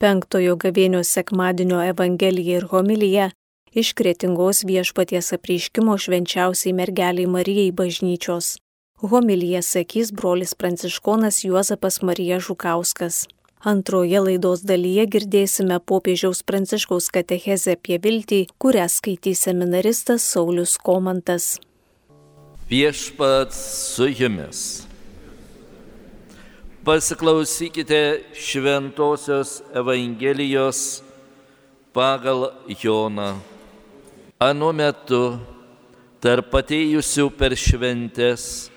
Penktojo gavėnios sekmadienio Evangelija ir homilija iš kretingos viešpaties apreiškimo švenčiausiai mergeliai Marijai bažnyčios. Homiliją sakys brolis pranciškonas Juozapas Marija Žukauskas. Antroje laidos dalyje girdėsime popiežiaus pranciškaus katechezę apie viltį, kurią skaitys seminaristas Saulis Komantas. Viešpats su jumis. Pasiklausykite Šventojios Evangelijos pagal Joną. Anu metu tarp atėjusių per šventes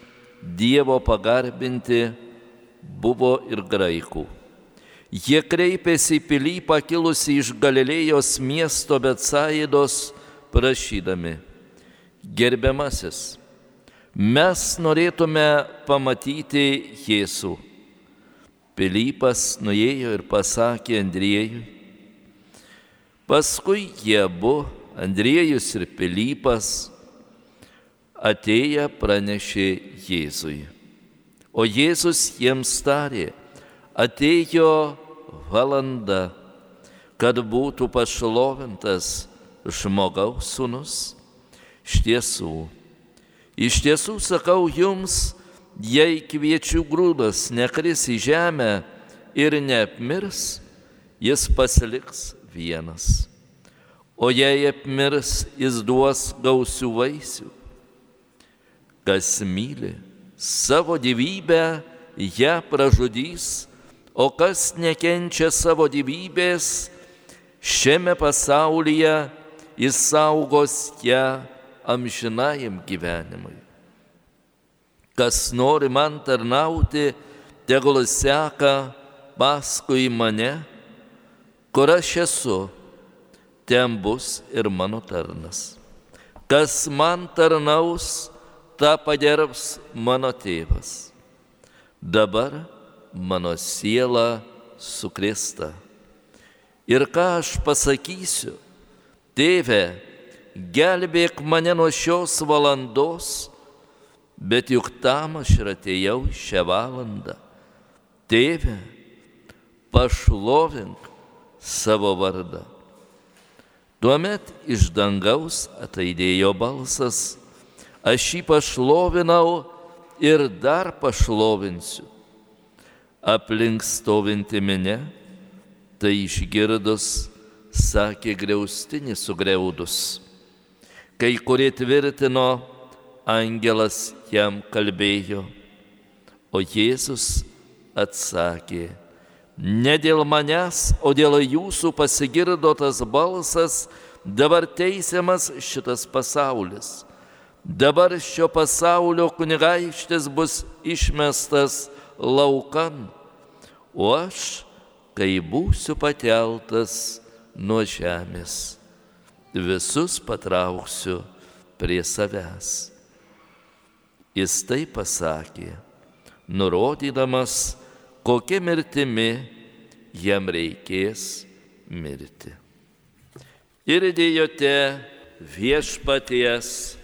Dievo pagarbinti buvo ir graikų. Jie kreipėsi į pilypą kilusi iš Galilėjos miesto Betsaidos, prašydami, gerbiamasis, mes norėtume pamatyti Jėzų. Pilypas nuėjo ir pasakė Andriejui. Paskui jie abu, Andriejus ir Pilypas, atėję pranešė Jėzui. O Jėzus jiems tarė, atėjo valanda, kad būtų pašlovintas žmogaus sūnus. Iš tiesų, iš tiesų sakau jums, jei kviečių grūdas nekris į žemę ir neapmirs, jis pasiliks vienas. O jei apmirs, jis duos gausių vaisių kas myli savo gyvybę, ją pražudys, o kas nekenčia savo gyvybės, šiame pasaulyje jis saugos ją amžinajam gyvenimui. Kas nori man tarnauti, tegul seka paskui mane, kur aš esu, ten bus ir mano tarnas. Kas man tarnaus, tą pagerbs mano tėvas. Dabar mano siela sukrista. Ir ką aš pasakysiu, tėve, gelbėk mane nuo šios valandos, bet juk tam aš ir atėjau šią valandą. Tėve, pašlovink savo vardą. Tuomet iš dangaus ataidėjo balsas, aš jį pašlovinau ir dar pašlovinsiu. Aplink stovinti minė, tai išgirdus, sakė griaustinį sugriaudus. Kai kurie tvirtino, angelas jam kalbėjo, o Jėzus atsakė, ne dėl manęs, o dėl jūsų pasigirdo tas balsas, dabar teisiamas šitas pasaulis Dabar šio pasaulio kunigaikštis bus išmestas laukan, o aš, kai būsiu pateltas nuo žemės, visus patrauksiu prie savęs. Jis tai pasakė, nurodydamas, kokia mirtimi jam reikės mirti. Ir dėjote viešpaties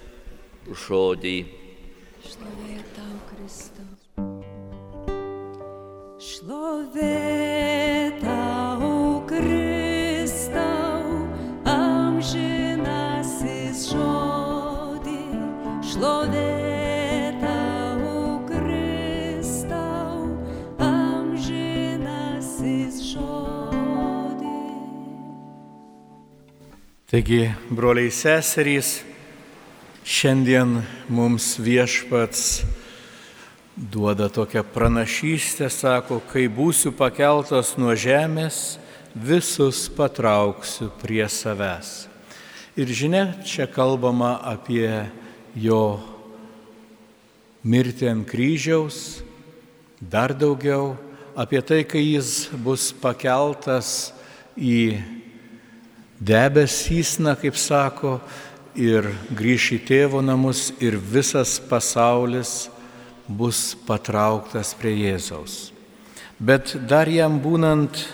žodį. Šlovė tau, Kristau. Šlovė tau, Kristau, amžinasis žodį. Šlovė Taigi, broliai seserys, Šiandien mums viešpats duoda tokią pranašystę, sako, kai būsiu pakeltas nuo žemės, visus patrauksiu prie savęs. Ir žinia, čia kalbama apie jo mirtį ant kryžiaus, dar daugiau apie tai, kai jis bus pakeltas į debesys, na kaip sako, ir grįš į tėvo namus ir visas pasaulis bus patrauktas prie Jėzaus. Bet dar jam būnant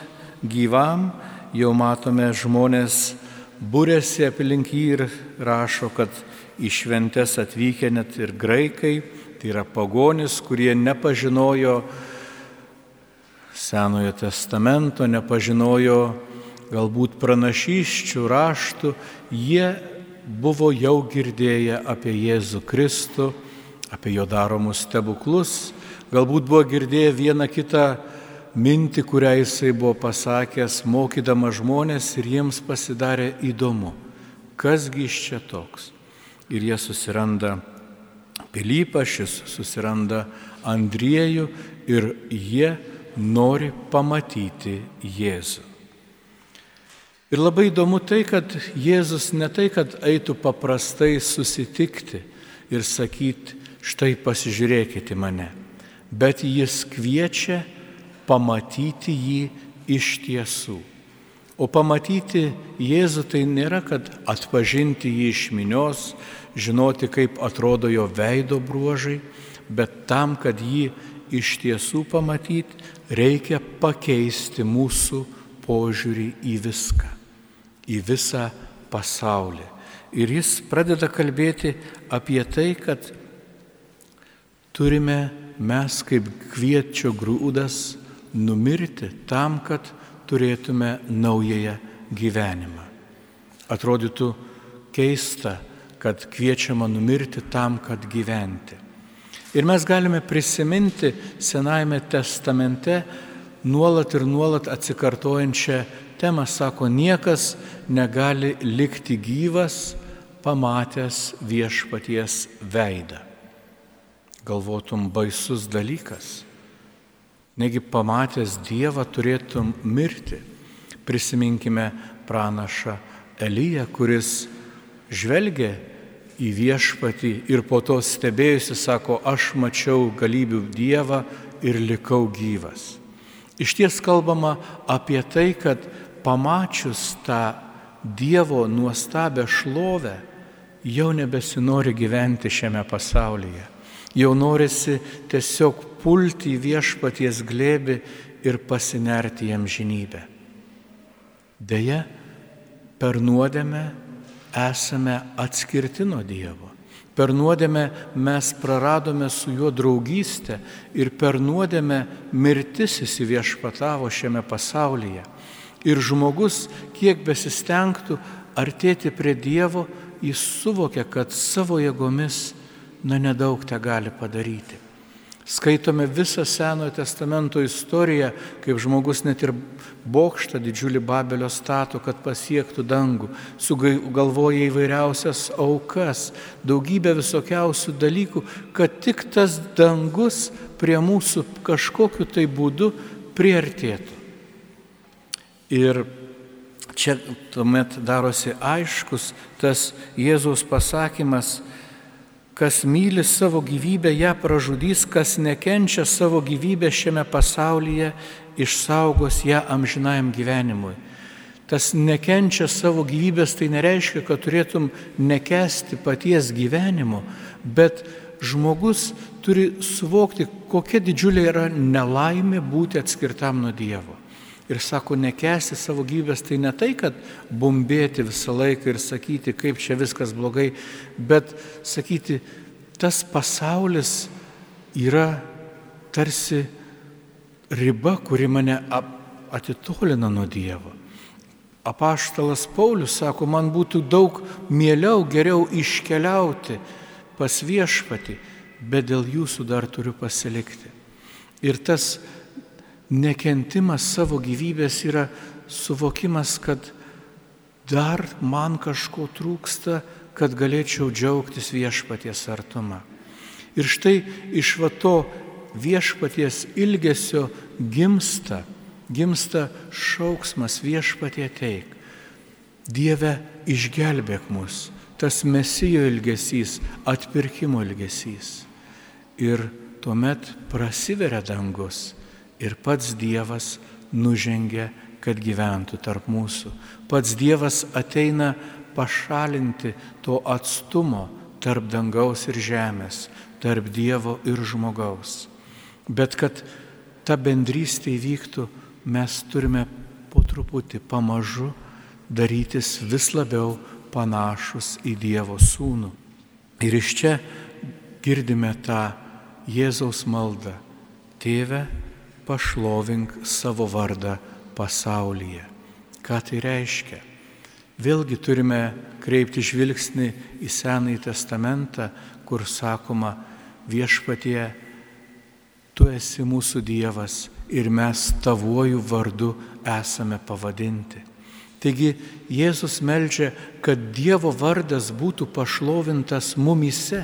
gyvam, jau matome žmonės būrėsi aplink jį ir rašo, kad į šventes atvykę net ir graikai, tai yra pagonis, kurie nepažinojo Senojo testamento, nepažinojo galbūt pranašyščių raštų, jie buvo jau girdėję apie Jėzų Kristų, apie jo daromus stebuklus, galbūt buvo girdėję vieną kitą mintį, kurią jisai buvo pasakęs, mokydama žmonės ir jiems pasidarė įdomu, kasgi iš čia toks. Ir jie susiranda Pilypą, šis susiranda Andriejų ir jie nori pamatyti Jėzų. Ir labai įdomu tai, kad Jėzus ne tai, kad eitų paprastai susitikti ir sakyti, štai pasižiūrėkite mane, bet jis kviečia pamatyti jį iš tiesų. O pamatyti Jėzų tai nėra, kad atpažinti jį iš minios, žinoti, kaip atrodo jo veido bruožai, bet tam, kad jį iš tiesų pamatyti, reikia pakeisti mūsų požiūrį į viską, į visą pasaulį. Ir jis pradeda kalbėti apie tai, kad turime mes kaip kviečio grūdas numirti tam, kad turėtume naująją gyvenimą. Atrodytų keista, kad kviečiama numirti tam, kad gyventi. Ir mes galime prisiminti Senajame testamente nuolat ir nuolat atsikartojančią temą, sako, niekas negali likti gyvas, pamatęs viešpaties veidą. Galvotum baisus dalykas. Negi pamatęs Dievą turėtum mirti. Prisiminkime pranašą Eliją, kuris žvelgia į viešpatį ir po to stebėjusi sako, aš mačiau galybių Dievą ir likau gyvas. Iš ties kalbama apie tai, kad pamačius tą Dievo nuostabę šlovę, jau nebesinori gyventi šiame pasaulyje. Jau norisi tiesiog pulti į viešpaties glėbi ir pasinerti jam žinybę. Deja, per nuodėmę esame atskirti nuo Dievo. Per nuodėmę mes praradome su juo draugystę ir per nuodėmę mirtis įsiviešpatavo šiame pasaulyje. Ir žmogus, kiek besistengtų artėti prie Dievo, jis suvokia, kad savo jėgomis, na, nedaug te gali padaryti. Skaitome visą Senojo testamento istoriją, kaip žmogus net ir bokštą didžiulį Babelio stato, kad pasiektų dangų, sugalvoja įvairiausias aukas, daugybę visokiausių dalykų, kad tik tas dangus prie mūsų kažkokiu tai būdu priartėtų. Ir čia tuomet darosi aiškus tas Jėzaus pasakymas, Kas myli savo gyvybę, ją pražudys, kas nekenčia savo gyvybę šiame pasaulyje, išsaugos ją amžinajam gyvenimui. Tas nekenčia savo gyvybės, tai nereiškia, kad turėtum nekesti paties gyvenimo, bet žmogus turi suvokti, kokia didžiulė yra nelaimė būti atskirtam nuo Dievo. Ir sako, nekesti savo gyvybės, tai ne tai, kad bumbėti visą laiką ir sakyti, kaip čia viskas blogai, bet sakyti, tas pasaulis yra tarsi riba, kuri mane atitolina nuo Dievo. Apaštalas Paulius sako, man būtų daug mieliau, geriau iškeliauti pas viešpati, bet dėl jūsų dar turiu pasilikti. Ir tas nekentimas savo gyvybės yra suvokimas, kad dar man kažko trūksta, kad galėčiau džiaugtis viešpaties artumą. Ir štai iš va to viešpaties ilgesio gimsta, gimsta šauksmas viešpatie teik. Dieve išgelbėk mus, tas mesijo ilgesys, atpirkimo ilgesys. Ir tuomet prasiveria dangus ir pats Dievas nužengia, kad gyventų tarp mūsų. Pats Dievas ateina pašalinti to atstumo tarp dangaus ir žemės, tarp Dievo ir žmogaus. Bet kad ta bendrystė įvyktų, mes turime po truputį pamažu darytis vis labiau panašus į Dievo sūnų. Ir iš čia girdime tą Jėzaus maldą. Tėve, pašlovink savo vardą pasaulyje. Ką tai reiškia? Vėlgi turime kreipti žvilgsnį į Senąjį testamentą, kur sakoma viešpatie, tu esi mūsų Dievas ir mes tavuoju vardu esame pavadinti. Taigi Jėzus melžia, kad Dievo vardas būtų pašlovintas mumise.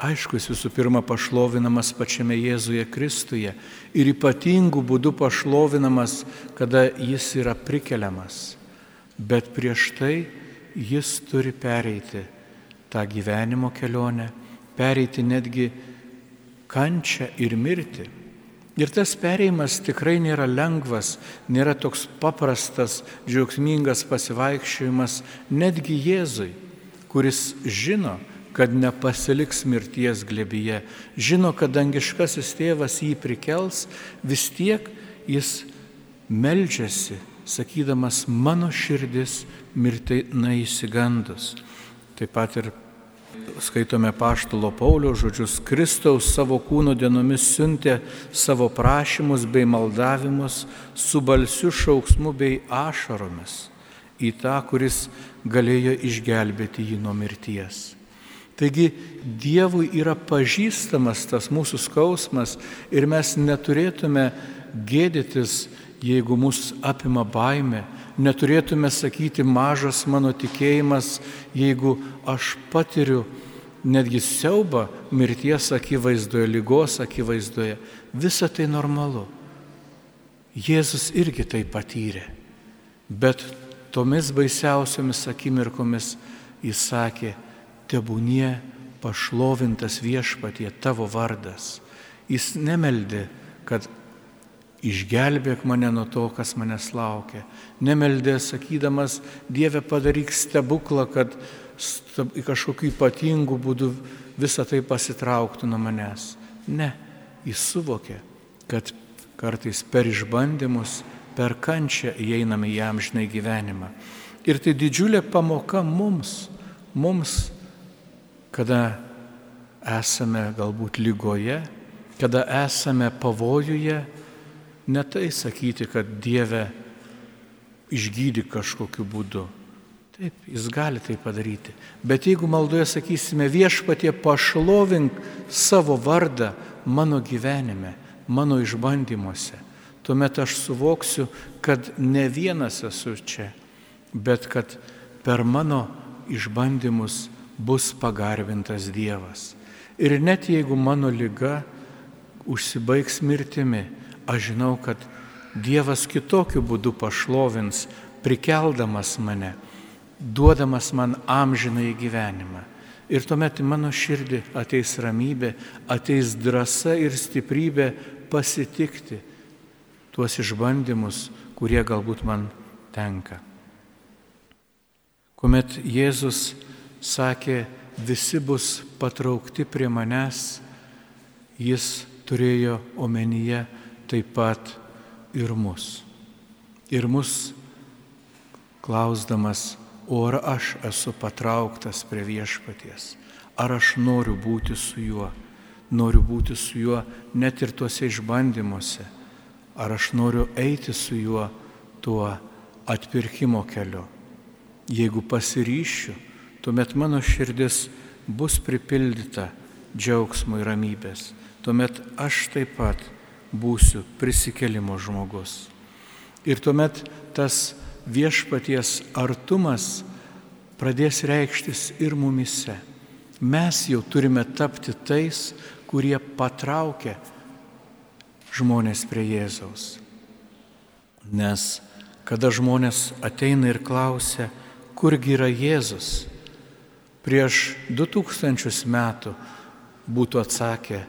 Aišku, jis visų pirma pašlovinamas pačiame Jėzuje Kristuje ir ypatingų būdų pašlovinamas, kada jis yra prikeliamas. Bet prieš tai jis turi pereiti tą gyvenimo kelionę, pereiti netgi kančią ir mirti. Ir tas pereimas tikrai nėra lengvas, nėra toks paprastas, džiaugsmingas pasivaikščiojimas netgi Jėzui, kuris žino, kad nepasiliks mirties glebyje, žino, kad dangiškasis tėvas jį prikels, vis tiek jis meldžiasi, sakydamas, mano širdis mirtinai įsigandus. Taip pat ir skaitome Paštalo Paulio žodžius, Kristaus savo kūno dienomis siuntė savo prašymus bei maldavimus su balsiu šauksmu bei ašaromis į tą, kuris galėjo išgelbėti jį nuo mirties. Taigi Dievui yra pažįstamas tas mūsų skausmas ir mes neturėtume gėdytis, jeigu mus apima baime, neturėtume sakyti mažas mano tikėjimas, jeigu aš patiriu netgi siaubą mirties akivaizdoje, lygos akivaizdoje. Visa tai normalu. Jėzus irgi tai patyrė. Bet tomis baisiausiomis akimirkomis jis sakė, tebūnie pašlovintas viešpatie tavo vardas. Jis nemeldė, kad išgelbėk mane nuo to, kas manęs laukia. Nemeldė sakydamas, Dieve padaryk stebuklą, kad kažkokiu ypatingu būdu visą tai pasitrauktų nuo manęs. Ne, jis suvokė, kad kartais per išbandymus, per kančią įeiname į amžinai gyvenimą. Ir tai didžiulė pamoka mums, mums kada esame galbūt lygoje, kada esame pavojuje, ne tai sakyti, kad Dieve išgydy kažkokiu būdu. Taip, jis gali tai padaryti. Bet jeigu maldoje sakysime viešpatie pašlovink savo vardą mano gyvenime, mano išbandymuose, tuomet aš suvoksiu, kad ne vienas esu čia, bet kad per mano išbandymus bus pagarbintas Dievas. Ir net jeigu mano lyga užsibaigs mirtimi, aš žinau, kad Dievas kitokiu būdu pašlovins, prikeldamas mane, duodamas man amžiną į gyvenimą. Ir tuomet į mano širdį ateis ramybė, ateis drąsa ir stiprybė pasitikti tuos išbandymus, kurie galbūt man tenka. Kuomet Jėzus sakė, visi bus patraukti prie manęs, jis turėjo omenyje taip pat ir mus. Ir mus klausdamas, o ar aš esu patrauktas prie viešpaties, ar aš noriu būti su juo, noriu būti su juo net ir tuose išbandymuose, ar aš noriu eiti su juo tuo atpirkimo keliu. Jeigu pasiryšiu, tuomet mano širdis bus pripildyta džiaugsmo ir ramybės. Tuomet aš taip pat būsiu prisikelimo žmogus. Ir tuomet tas viešpaties artumas pradės reikštis ir mumise. Mes jau turime tapti tais, kurie patraukia žmonės prie Jėzaus. Nes kada žmonės ateina ir klausia, kurgi yra Jėzus, prieš 2000 metų būtų atsakę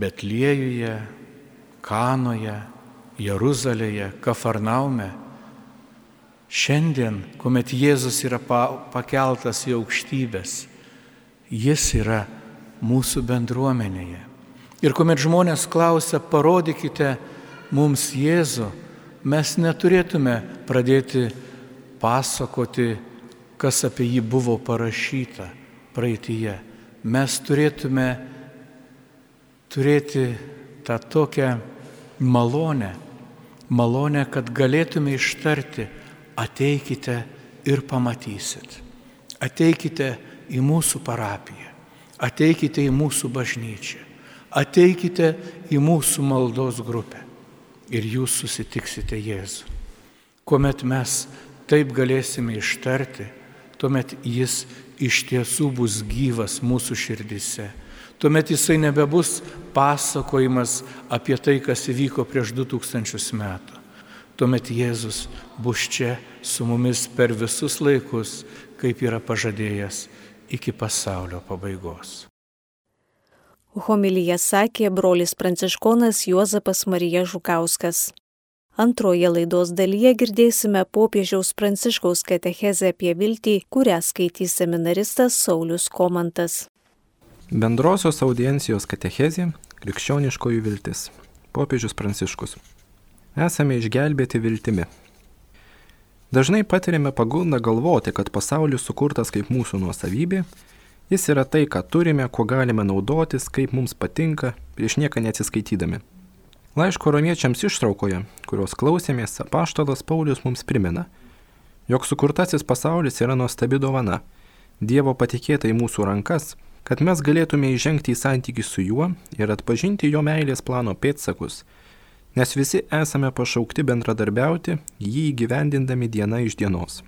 Betliejuje, Kanoje, Jeruzalėje, Kafarnaume. Šiandien, kuomet Jėzus yra pakeltas į aukštybės, jis yra mūsų bendruomenėje. Ir kuomet žmonės klausia, parodykite mums Jėzų, mes neturėtume pradėti pasakoti kas apie jį buvo parašyta praeitįje. Mes turėtume turėti tą tokią malonę, malonę, kad galėtume ištarti, ateikite ir pamatysit. Ateikite į mūsų parapiją, ateikite į mūsų bažnyčią, ateikite į mūsų maldos grupę ir jūs susitiksite Jėzų. Kuomet mes taip galėsime ištarti, tuomet jis iš tiesų bus gyvas mūsų širdise. Tuomet jisai nebebus pasakojimas apie tai, kas įvyko prieš 2000 metų. Tuomet Jėzus bus čia su mumis per visus laikus, kaip yra pažadėjęs iki pasaulio pabaigos. Homilyje sakė brolis pranciškonas Juozapas Marija Žukauskas. Antroje laidos dalyje girdėsime popiežiaus pranciškaus katechezę apie viltį, kurią skaitys seminaristas Saulis Komantas. Bendrosios audiencijos katechezė - krikščioniškoji viltis. Popiežius pranciškus. Esame išgelbėti viltimi. Dažnai patiriame pagundą galvoti, kad pasaulis sukurtas kaip mūsų nuosavybė, jis yra tai, ką turime, kuo galime naudotis, kaip mums patinka, prieš nieką neatsiskaitydami. Laiško romiečiams ištraukoje, kurios klausėmės, apaštalas Paulius mums primena, jog sukurtasis pasaulis yra nuostabi dovana, Dievo patikėta į mūsų rankas, kad mes galėtume įžengti į santykių su juo ir atpažinti jo meilės plano pėtsakus, nes visi esame pašaukti bendradarbiauti, jį įgyvendindami diena iš dienos.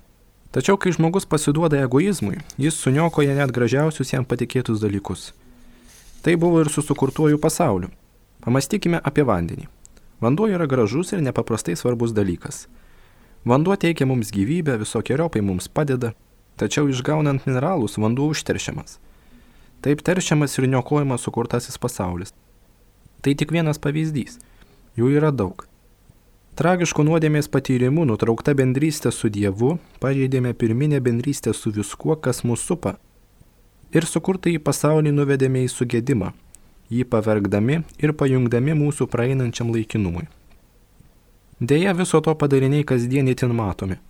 Tačiau, kai žmogus pasiduoda egoizmui, jis suniokoja net gražiausius jam patikėtus dalykus. Tai buvo ir su sukurtuoju pasauliu. Pamastykime apie vandenį. Vanduo yra gražus ir nepaprastai svarbus dalykas. Vanduo teikia mums gyvybę, visokiojopai mums padeda, tačiau išgaunant mineralus vanduo užteršiamas. Taip teršiamas ir niokojamas sukurtasis pasaulis. Tai tik vienas pavyzdys. Jų yra daug. Tragiškų nuodėmės patyrimų nutraukta bendrystė su Dievu, pažeidėme pirminę bendrystę su viskuo, kas mūsų supa. Ir sukurtą į pasaulį nuvedėme į sugėdimą, jį pavergdami ir pajungdami mūsų praeinančiam laikinumui. Deja, viso to padariniai kasdien itin matomi.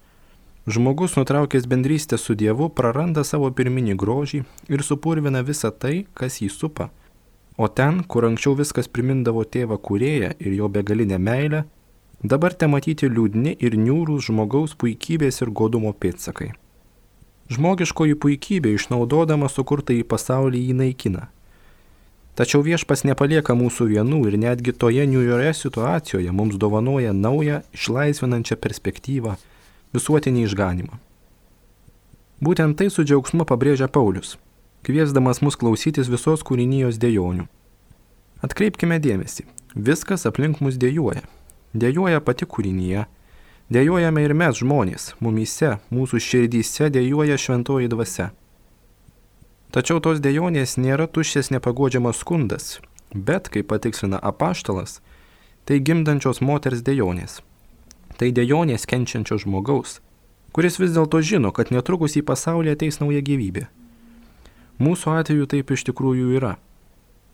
Žmogus nutraukęs bendrystę su Dievu praranda savo pirminį grožį ir supurvina visą tai, kas jį supa. O ten, kur anksčiau viskas primindavo tėvą kurėją ir jo begalinę meilę, dabar te matyti liūdni ir niūrūs žmogaus puikybės ir godumo pėtsakai. Žmogiškoji puikybė išnaudodama sukurtą į pasaulį jį naikina. Tačiau viešpas nepalieka mūsų vienų ir netgi toje niūrioje situacijoje mums dovanoja naują, išlaisvinančią perspektyvą visuotinį išganimą. Būtent tai su džiaugsmu pabrėžia Paulius, kviesdamas mus klausytis visos kūrinijos dėjonių. Atkreipkime dėmesį, viskas aplink mus dėjoja. Dėjoja pati kūrinyje, dėjojame ir mes žmonės, mumyse, mūsų širdyse dėjoja šventoji dvasia. Tačiau tos dėjonės nėra tuščias nepagodžiamas skundas, bet, kaip patikslina apaštalas, tai gimdančios moters dėjonės tai dejonės kenčiančio žmogaus, kuris vis dėlto žino, kad netrukus į pasaulį ateis nauja gyvybė. Mūsų atveju taip iš tikrųjų yra.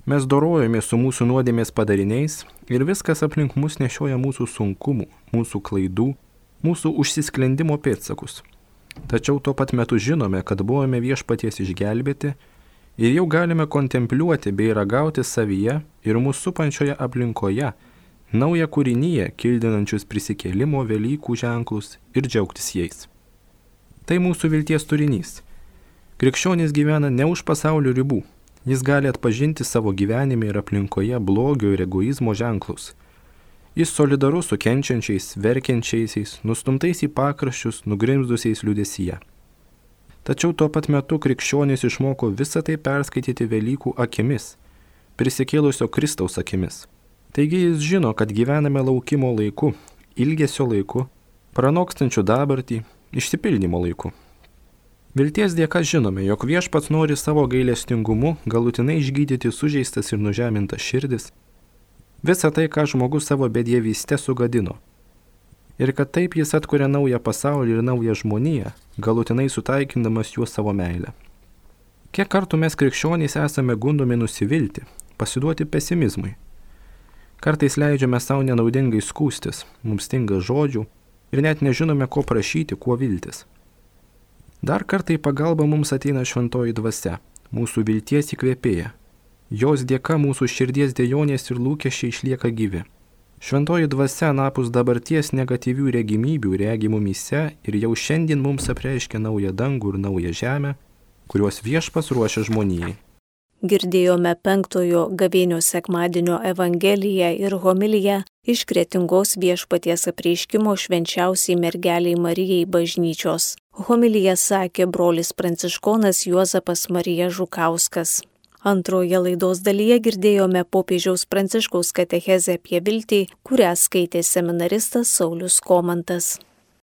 Mes dorojame su mūsų nuodėmės padariniais ir viskas aplink mus nešioja mūsų sunkumų, mūsų klaidų, mūsų užsisklendimo pėtsakus. Tačiau tuo pat metu žinome, kad buvome viešpaties išgelbėti ir jau galime kontempliuoti bei ragauti savyje ir mūsų supančioje aplinkoje naują kūrinyje, kildinančius prisikėlimo Velykų ženklus ir džiaugtis jais. Tai mūsų vilties turinys. Krikščionis gyvena ne už pasaulio ribų. Jis gali atpažinti savo gyvenime ir aplinkoje blogio ir egoizmo ženklus. Jis solidarus su kenčiančiais, verkiančiaisiais, nustumtais į pakraščius, nugrimzdusiais liudesyje. Tačiau tuo pat metu krikščionis išmoko visą tai perskaityti Velykų akimis, prisikėlusio Kristaus akimis. Taigi jis žino, kad gyvename laukimo laiku, ilgesio laiku, pranokstančių dabartį, išsipildymo laiku. Vilties dėka žinome, jog viešpats nori savo gailestingumu galutinai išgydyti sužeistas ir nužemintas širdis, visą tai, ką žmogus savo bedievyste sugadino. Ir kad taip jis atkuria naują pasaulį ir naują žmoniją, galutinai sutaikindamas juos savo meilę. Kiek kartų mes krikščionys esame gundomi nusivilti, pasiduoti pesimizmui, Kartais leidžiame savo nenaudingai skūstis, mums stinga žodžių ir net nežinome, ko prašyti, kuo viltis. Dar kartą į pagalbą mums ateina šventoji dvasia, mūsų vilties įkvėpėja. Jos dėka mūsų širdies dėjonės ir lūkesčiai išlieka gyvi. Šventoji dvasia napus dabarties negatyvių regimybių regimų mise ir jau šiandien mums apreiškia naują dangų ir naują žemę, kuriuos viešpas ruošia žmonijai. Girdėjome penktojo gavėnio sekmadienio evangeliją ir homiliją iš kretingos viešpaties apreiškimo švenčiausiai mergeliai Marijai bažnyčios. Homiliją sakė brolis pranciškonas Juozapas Marija Žukauskas. Antroje laidos dalyje girdėjome popiežiaus pranciškaus katechezę apie viltį, kurią skaitė seminaristas Saulis Komantas.